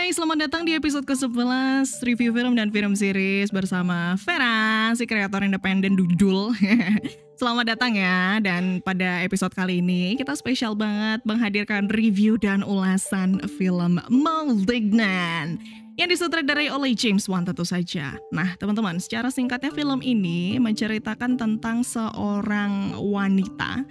Hai, selamat datang di episode ke-11 Review film dan film series bersama Vera, si kreator independen Dudul Selamat datang ya, dan pada episode kali ini kita spesial banget menghadirkan review dan ulasan film Malignant yang disutradarai oleh James Wan tentu saja. Nah, teman-teman, secara singkatnya film ini menceritakan tentang seorang wanita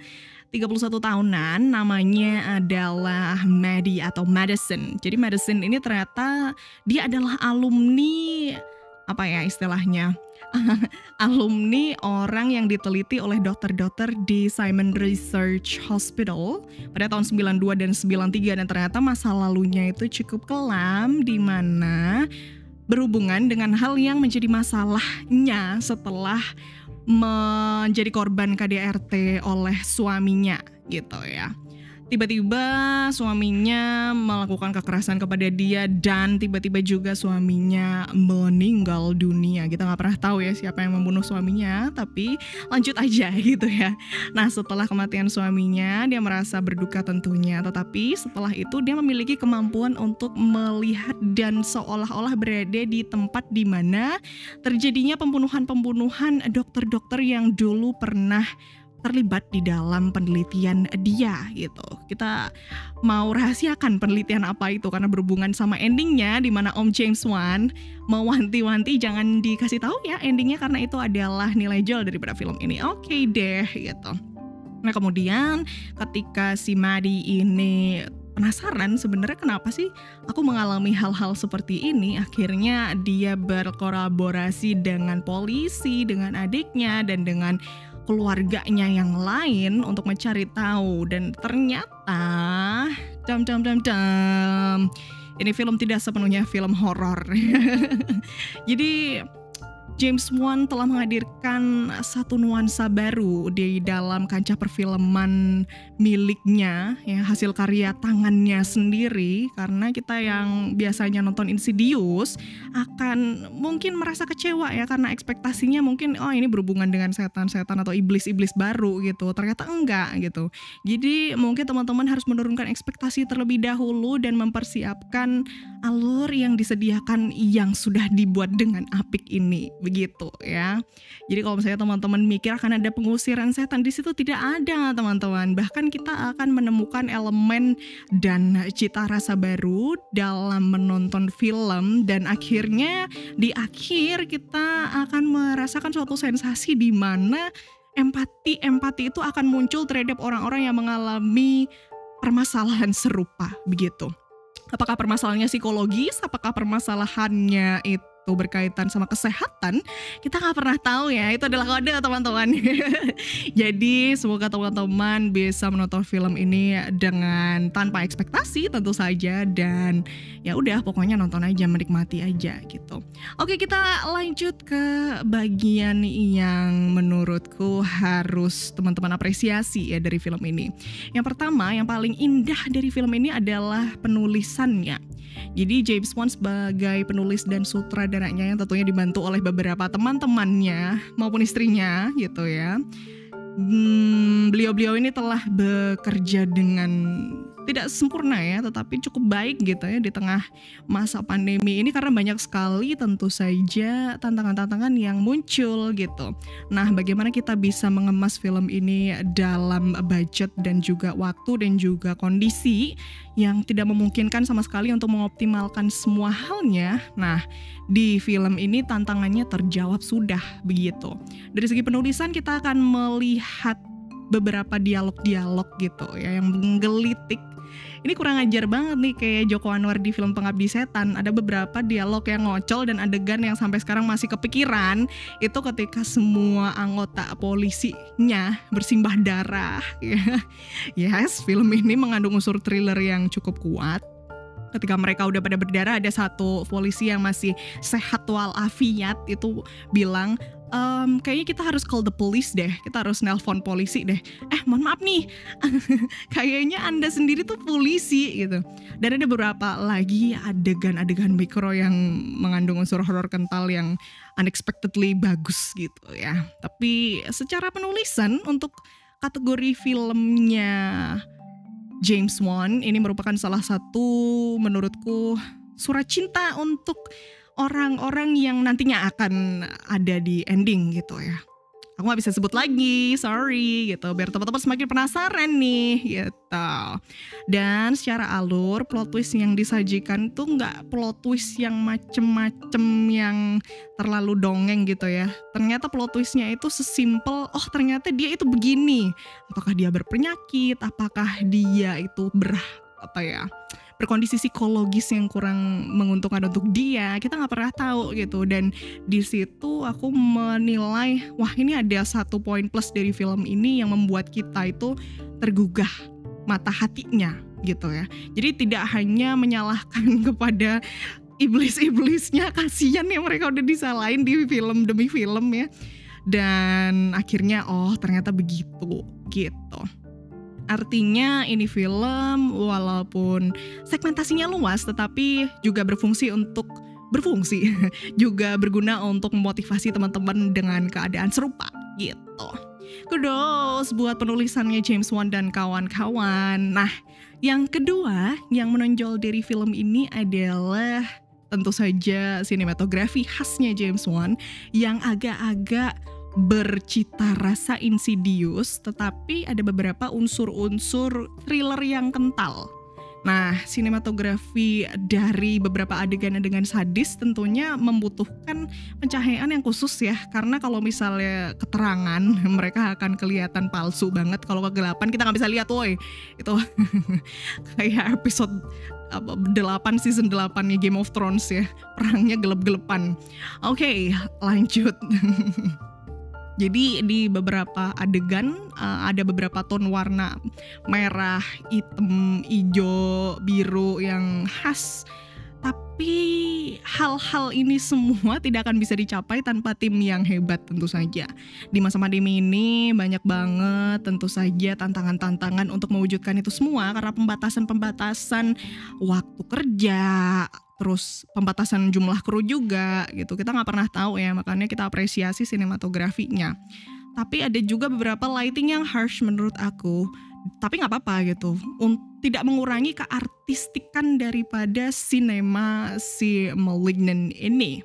31 tahunan namanya adalah Maddie atau Madison. Jadi Madison ini ternyata dia adalah alumni apa ya istilahnya? alumni orang yang diteliti oleh dokter-dokter di Simon Research Hospital pada tahun 92 dan 93 dan ternyata masa lalunya itu cukup kelam di mana berhubungan dengan hal yang menjadi masalahnya setelah menjadi korban KDRT oleh suaminya gitu ya tiba-tiba suaminya melakukan kekerasan kepada dia dan tiba-tiba juga suaminya meninggal dunia. Kita nggak pernah tahu ya siapa yang membunuh suaminya tapi lanjut aja gitu ya. Nah setelah kematian suaminya dia merasa berduka tentunya. Tetapi setelah itu dia memiliki kemampuan untuk melihat dan seolah-olah berada di tempat di mana terjadinya pembunuhan-pembunuhan dokter-dokter yang dulu pernah terlibat di dalam penelitian dia gitu. Kita mau rahasiakan penelitian apa itu karena berhubungan sama endingnya di mana Om James Wan mewanti-wanti jangan dikasih tahu ya endingnya karena itu adalah nilai jual daripada film ini. Oke okay deh gitu. Nah kemudian ketika si Madi ini penasaran sebenarnya kenapa sih aku mengalami hal-hal seperti ini akhirnya dia berkolaborasi dengan polisi dengan adiknya dan dengan keluarganya yang lain untuk mencari tahu dan ternyata dam dam dam dam ini film tidak sepenuhnya film horor. Jadi James Wan telah menghadirkan satu nuansa baru di dalam kancah perfilman miliknya ya hasil karya tangannya sendiri. Karena kita yang biasanya nonton Insidious akan mungkin merasa kecewa ya karena ekspektasinya mungkin oh ini berhubungan dengan setan-setan atau iblis-iblis baru gitu. Ternyata enggak gitu. Jadi mungkin teman-teman harus menurunkan ekspektasi terlebih dahulu dan mempersiapkan alur yang disediakan yang sudah dibuat dengan apik ini begitu ya. Jadi kalau misalnya teman-teman mikir akan ada pengusiran setan di situ tidak ada teman-teman. Bahkan kita akan menemukan elemen dan cita rasa baru dalam menonton film dan akhirnya di akhir kita akan merasakan suatu sensasi di mana empati empati itu akan muncul terhadap orang-orang yang mengalami permasalahan serupa begitu. Apakah permasalahannya psikologis? Apakah permasalahannya itu itu berkaitan sama kesehatan, kita nggak pernah tahu ya. Itu adalah kode teman-teman. Jadi semoga teman-teman bisa menonton film ini dengan tanpa ekspektasi tentu saja dan ya udah pokoknya nonton aja menikmati aja gitu. Oke kita lanjut ke bagian yang menurutku harus teman-teman apresiasi ya dari film ini. Yang pertama yang paling indah dari film ini adalah penulisannya. Jadi James Wan sebagai penulis dan sutradaranya yang tentunya dibantu oleh beberapa teman-temannya maupun istrinya gitu ya. Hmm, beliau-beliau ini telah bekerja dengan tidak sempurna ya, tetapi cukup baik gitu ya di tengah masa pandemi ini karena banyak sekali tentu saja tantangan-tantangan yang muncul gitu. Nah, bagaimana kita bisa mengemas film ini dalam budget dan juga waktu dan juga kondisi yang tidak memungkinkan sama sekali untuk mengoptimalkan semua halnya. Nah, di film ini tantangannya terjawab sudah begitu. Dari segi penulisan kita akan melihat beberapa dialog-dialog gitu ya yang menggelitik ini kurang ajar banget nih kayak Joko Anwar di film Pengabdi Setan. Ada beberapa dialog yang ngocol dan adegan yang sampai sekarang masih kepikiran. Itu ketika semua anggota polisinya bersimbah darah. Yes film ini mengandung unsur thriller yang cukup kuat. Ketika mereka udah pada berdarah ada satu polisi yang masih sehat walafiat. Itu bilang um, kayaknya kita harus call the police deh. Kita harus nelpon polisi deh. Eh mohon maaf nih. Kayaknya anda sendiri tuh polisi gitu. Dan ada beberapa lagi adegan-adegan mikro yang mengandung unsur horor kental yang unexpectedly bagus gitu ya. Tapi secara penulisan untuk kategori filmnya James Wan ini merupakan salah satu menurutku surat cinta untuk orang-orang yang nantinya akan ada di ending gitu ya aku gak bisa sebut lagi, sorry gitu. Biar teman-teman semakin penasaran nih gitu. Dan secara alur plot twist yang disajikan tuh nggak plot twist yang macem-macem yang terlalu dongeng gitu ya. Ternyata plot twistnya itu sesimpel, oh ternyata dia itu begini. Apakah dia berpenyakit? Apakah dia itu ber apa ya? berkondisi psikologis yang kurang menguntungkan untuk dia kita nggak pernah tahu gitu. Dan di situ aku menilai wah ini ada satu poin plus dari film ini yang membuat kita itu tergugah mata hatinya gitu ya. Jadi tidak hanya menyalahkan kepada iblis-iblisnya kasihan ya mereka udah disalahin di film demi film ya. Dan akhirnya oh ternyata begitu gitu Artinya ini film walaupun segmentasinya luas tetapi juga berfungsi untuk berfungsi juga berguna untuk memotivasi teman-teman dengan keadaan serupa gitu. Kudos buat penulisannya James Wan dan kawan-kawan. Nah, yang kedua yang menonjol dari film ini adalah tentu saja sinematografi khasnya James Wan yang agak-agak bercita rasa insidious tetapi ada beberapa unsur-unsur thriller yang kental. Nah, sinematografi dari beberapa adegan-adegan sadis tentunya membutuhkan pencahayaan yang khusus ya, karena kalau misalnya keterangan mereka akan kelihatan palsu banget. Kalau kegelapan kita nggak bisa lihat, woi. Itu kayak episode apa 8 season 8 nya Game of Thrones ya. Perangnya gelap-gelapan. Oke, okay, lanjut. Jadi di beberapa adegan uh, ada beberapa ton warna merah, hitam, hijau, biru yang khas. Tapi hal-hal ini semua tidak akan bisa dicapai tanpa tim yang hebat tentu saja. Di masa pandemi ini banyak banget tentu saja tantangan-tantangan untuk mewujudkan itu semua karena pembatasan-pembatasan waktu kerja, terus pembatasan jumlah kru juga gitu. Kita nggak pernah tahu ya makanya kita apresiasi sinematografinya. Tapi ada juga beberapa lighting yang harsh menurut aku. Tapi nggak apa-apa gitu. Un tidak mengurangi keartistikan daripada sinema si Malignant ini.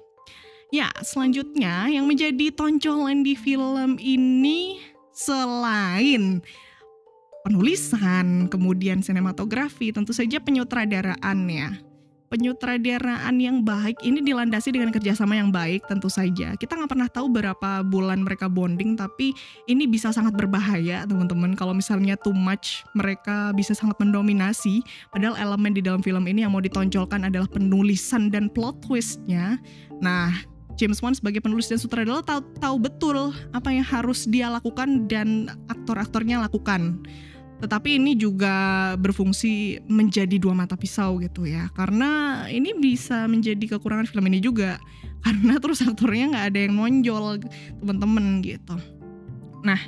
Ya selanjutnya yang menjadi tonjolan di film ini selain penulisan kemudian sinematografi tentu saja penyutradaraannya penyutradaraan yang baik ini dilandasi dengan kerjasama yang baik tentu saja. Kita nggak pernah tahu berapa bulan mereka bonding, tapi ini bisa sangat berbahaya teman-teman. Kalau misalnya too much, mereka bisa sangat mendominasi. Padahal elemen di dalam film ini yang mau ditonjolkan adalah penulisan dan plot twistnya. Nah, James Wan sebagai penulis dan sutradara tahu, tahu betul apa yang harus dia lakukan dan aktor-aktornya lakukan tetapi ini juga berfungsi menjadi dua mata pisau gitu ya. Karena ini bisa menjadi kekurangan film ini juga. Karena terus aktornya nggak ada yang nonjol teman-teman gitu. Nah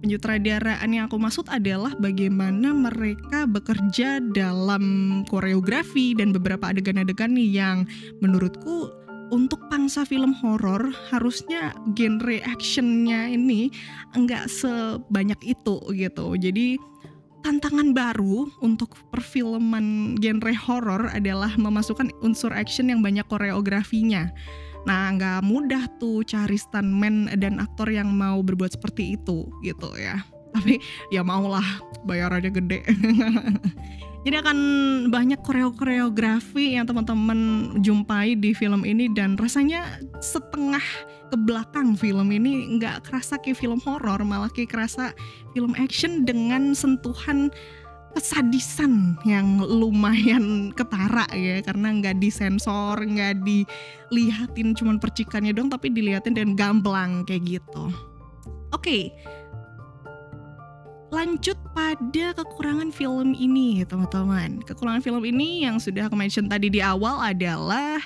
penyutradaraan yang aku maksud adalah bagaimana mereka bekerja dalam koreografi dan beberapa adegan-adegan yang menurutku untuk pangsa film horor harusnya genre actionnya ini enggak sebanyak itu gitu. Jadi tantangan baru untuk perfilman genre horor adalah memasukkan unsur action yang banyak koreografinya. Nah, nggak mudah tuh cari stuntman dan aktor yang mau berbuat seperti itu gitu ya. Tapi ya maulah bayarannya gede. Jadi akan banyak koreo-koreografi yang teman-teman jumpai di film ini dan rasanya setengah ke belakang film ini. Nggak kerasa kayak film horor malah kayak kerasa film action dengan sentuhan kesadisan yang lumayan ketara ya. Karena nggak disensor nggak dilihatin cuman percikannya dong tapi dilihatin dan gamblang kayak gitu. Oke okay lanjut pada kekurangan film ini teman-teman kekurangan film ini yang sudah aku mention tadi di awal adalah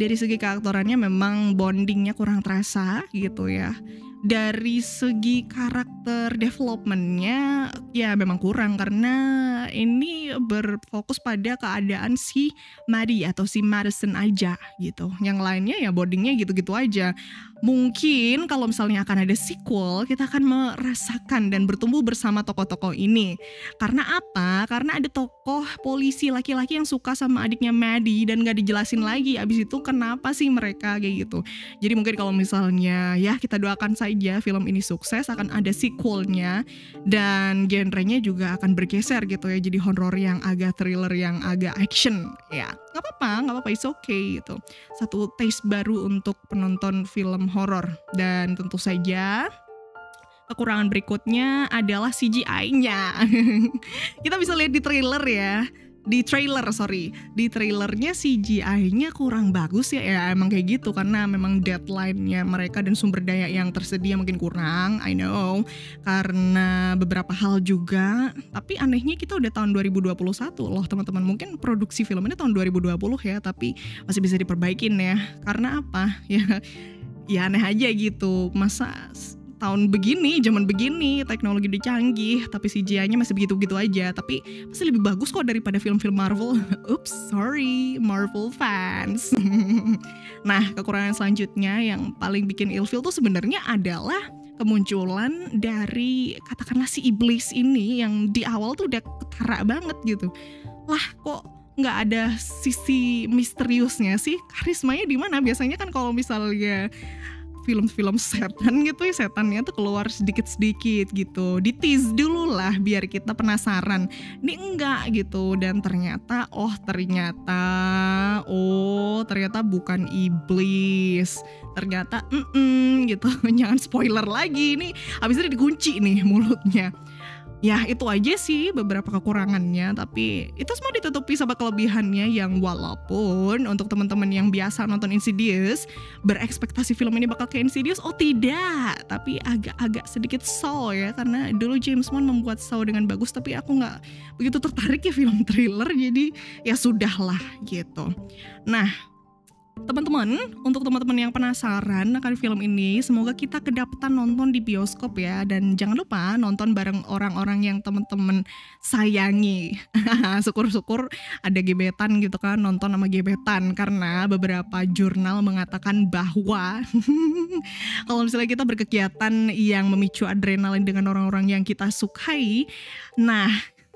dari segi keaktorannya memang bondingnya kurang terasa gitu ya dari segi karakter developmentnya ya memang kurang karena ini berfokus pada keadaan si Maddie atau si Madison aja gitu. Yang lainnya ya boardingnya gitu-gitu aja. Mungkin kalau misalnya akan ada sequel, kita akan merasakan dan bertumbuh bersama tokoh-tokoh ini. Karena apa? Karena ada tokoh polisi laki-laki yang suka sama adiknya Maddie dan gak dijelasin lagi abis itu kenapa sih mereka kayak gitu. Jadi mungkin kalau misalnya ya kita doakan saja film ini sukses akan ada sequelnya dan genrenya juga akan bergeser gitu ya jadi horror yang agak thriller yang agak action ya nggak apa-apa nggak apa-apa it's okay gitu. Satu taste baru untuk penonton film horor. Dan tentu saja kekurangan berikutnya adalah CGI-nya. Kita bisa lihat di trailer ya di trailer sorry. Di trailernya CGI-nya kurang bagus ya ya emang kayak gitu. Karena memang deadline-nya mereka dan sumber daya yang tersedia mungkin kurang I know. Karena beberapa hal juga. Tapi anehnya kita udah tahun 2021 loh teman-teman. Mungkin produksi film ini tahun 2020 ya tapi masih bisa diperbaikin ya. Karena apa? Ya ya aneh aja gitu. Masa tahun begini, zaman begini, teknologi udah canggih, tapi CGI-nya masih begitu-begitu aja. Tapi masih lebih bagus kok daripada film-film Marvel. Oops, sorry, Marvel fans. nah, kekurangan selanjutnya yang paling bikin ilfil tuh sebenarnya adalah kemunculan dari katakanlah si iblis ini yang di awal tuh udah ketara banget gitu. Lah kok nggak ada sisi misteriusnya sih karismanya di mana biasanya kan kalau misalnya film-film setan gitu ya setannya tuh keluar sedikit-sedikit gitu. Di tease dulu lah biar kita penasaran. Ini enggak gitu. Dan ternyata oh ternyata oh ternyata bukan iblis. Ternyata mm -mm, gitu. Jangan spoiler lagi. Ini habis itu dikunci nih mulutnya ya itu aja sih beberapa kekurangannya tapi itu semua ditutupi sama kelebihannya yang walaupun untuk teman-teman yang biasa nonton Insidious berekspektasi film ini bakal kayak Insidious? Oh tidak. Tapi agak-agak sedikit Saw ya karena dulu James Wan membuat Saw dengan bagus tapi aku nggak begitu tertarik ya film thriller jadi ya sudahlah gitu. Nah Teman-teman, untuk teman-teman yang penasaran akan film ini, semoga kita kedapatan nonton di bioskop ya dan jangan lupa nonton bareng orang-orang yang teman-teman sayangi. Syukur-syukur ada gebetan gitu kan, nonton sama gebetan karena beberapa jurnal mengatakan bahwa kalau misalnya kita berkegiatan yang memicu adrenalin dengan orang-orang yang kita sukai, nah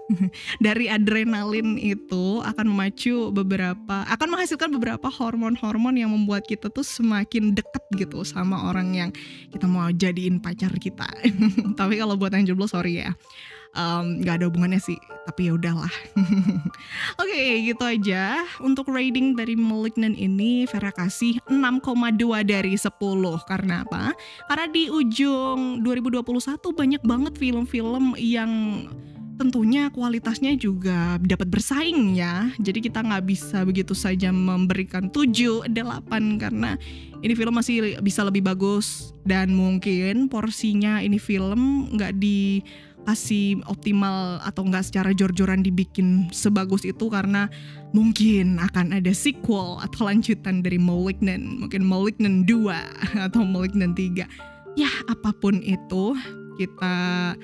dari adrenalin itu akan memacu beberapa akan menghasilkan beberapa hormon-hormon yang membuat kita tuh semakin deket gitu sama orang yang kita mau jadiin pacar kita. Tapi kalau buat yang jomblo sorry ya. Um, gak ada hubungannya sih tapi ya udahlah oke okay, gitu aja untuk rating dari Malignant ini Vera kasih 6,2 dari 10 karena apa karena di ujung 2021 banyak banget film-film yang tentunya kualitasnya juga dapat bersaing ya. Jadi kita nggak bisa begitu saja memberikan 7, 8 karena ini film masih bisa lebih bagus dan mungkin porsinya ini film nggak dikasih optimal atau nggak secara jor-joran dibikin sebagus itu karena mungkin akan ada sequel atau lanjutan dari Malignant, mungkin Malignant 2 atau Malignant 3. Ya apa pun itu kita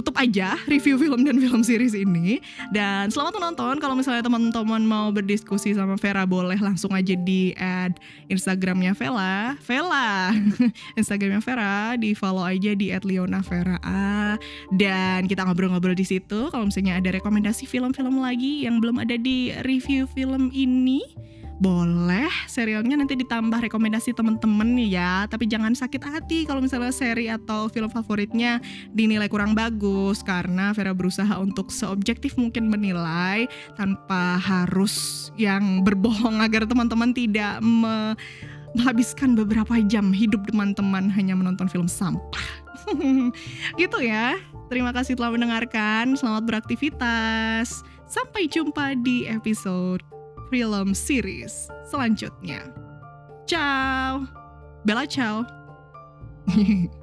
tutup aja review film dan film series ini. Dan selamat menonton. Kalau misalnya teman-teman mau berdiskusi sama Vera boleh langsung aja di add Instagramnya Vela. Vela. Instagramnya Vera. Di follow aja di @leona Vera dan kita ngobrol-ngobrol di situ. Kalau misalnya ada rekomendasi film-film lagi yang belum ada di review film ini boleh. Serialnya nanti ditambah rekomendasi temen-temen ya. Tapi jangan sakit hati kalau misalnya seri atau film favoritnya dinilai kurang bagus karena Vera berusaha untuk seobjektif mungkin menilai tanpa harus yang berbohong agar teman-teman tidak me menghabiskan beberapa jam hidup teman-teman hanya menonton film sampah gitu ya terima kasih telah mendengarkan selamat beraktivitas sampai jumpa di episode film series selanjutnya. Ciao. Bella ciao.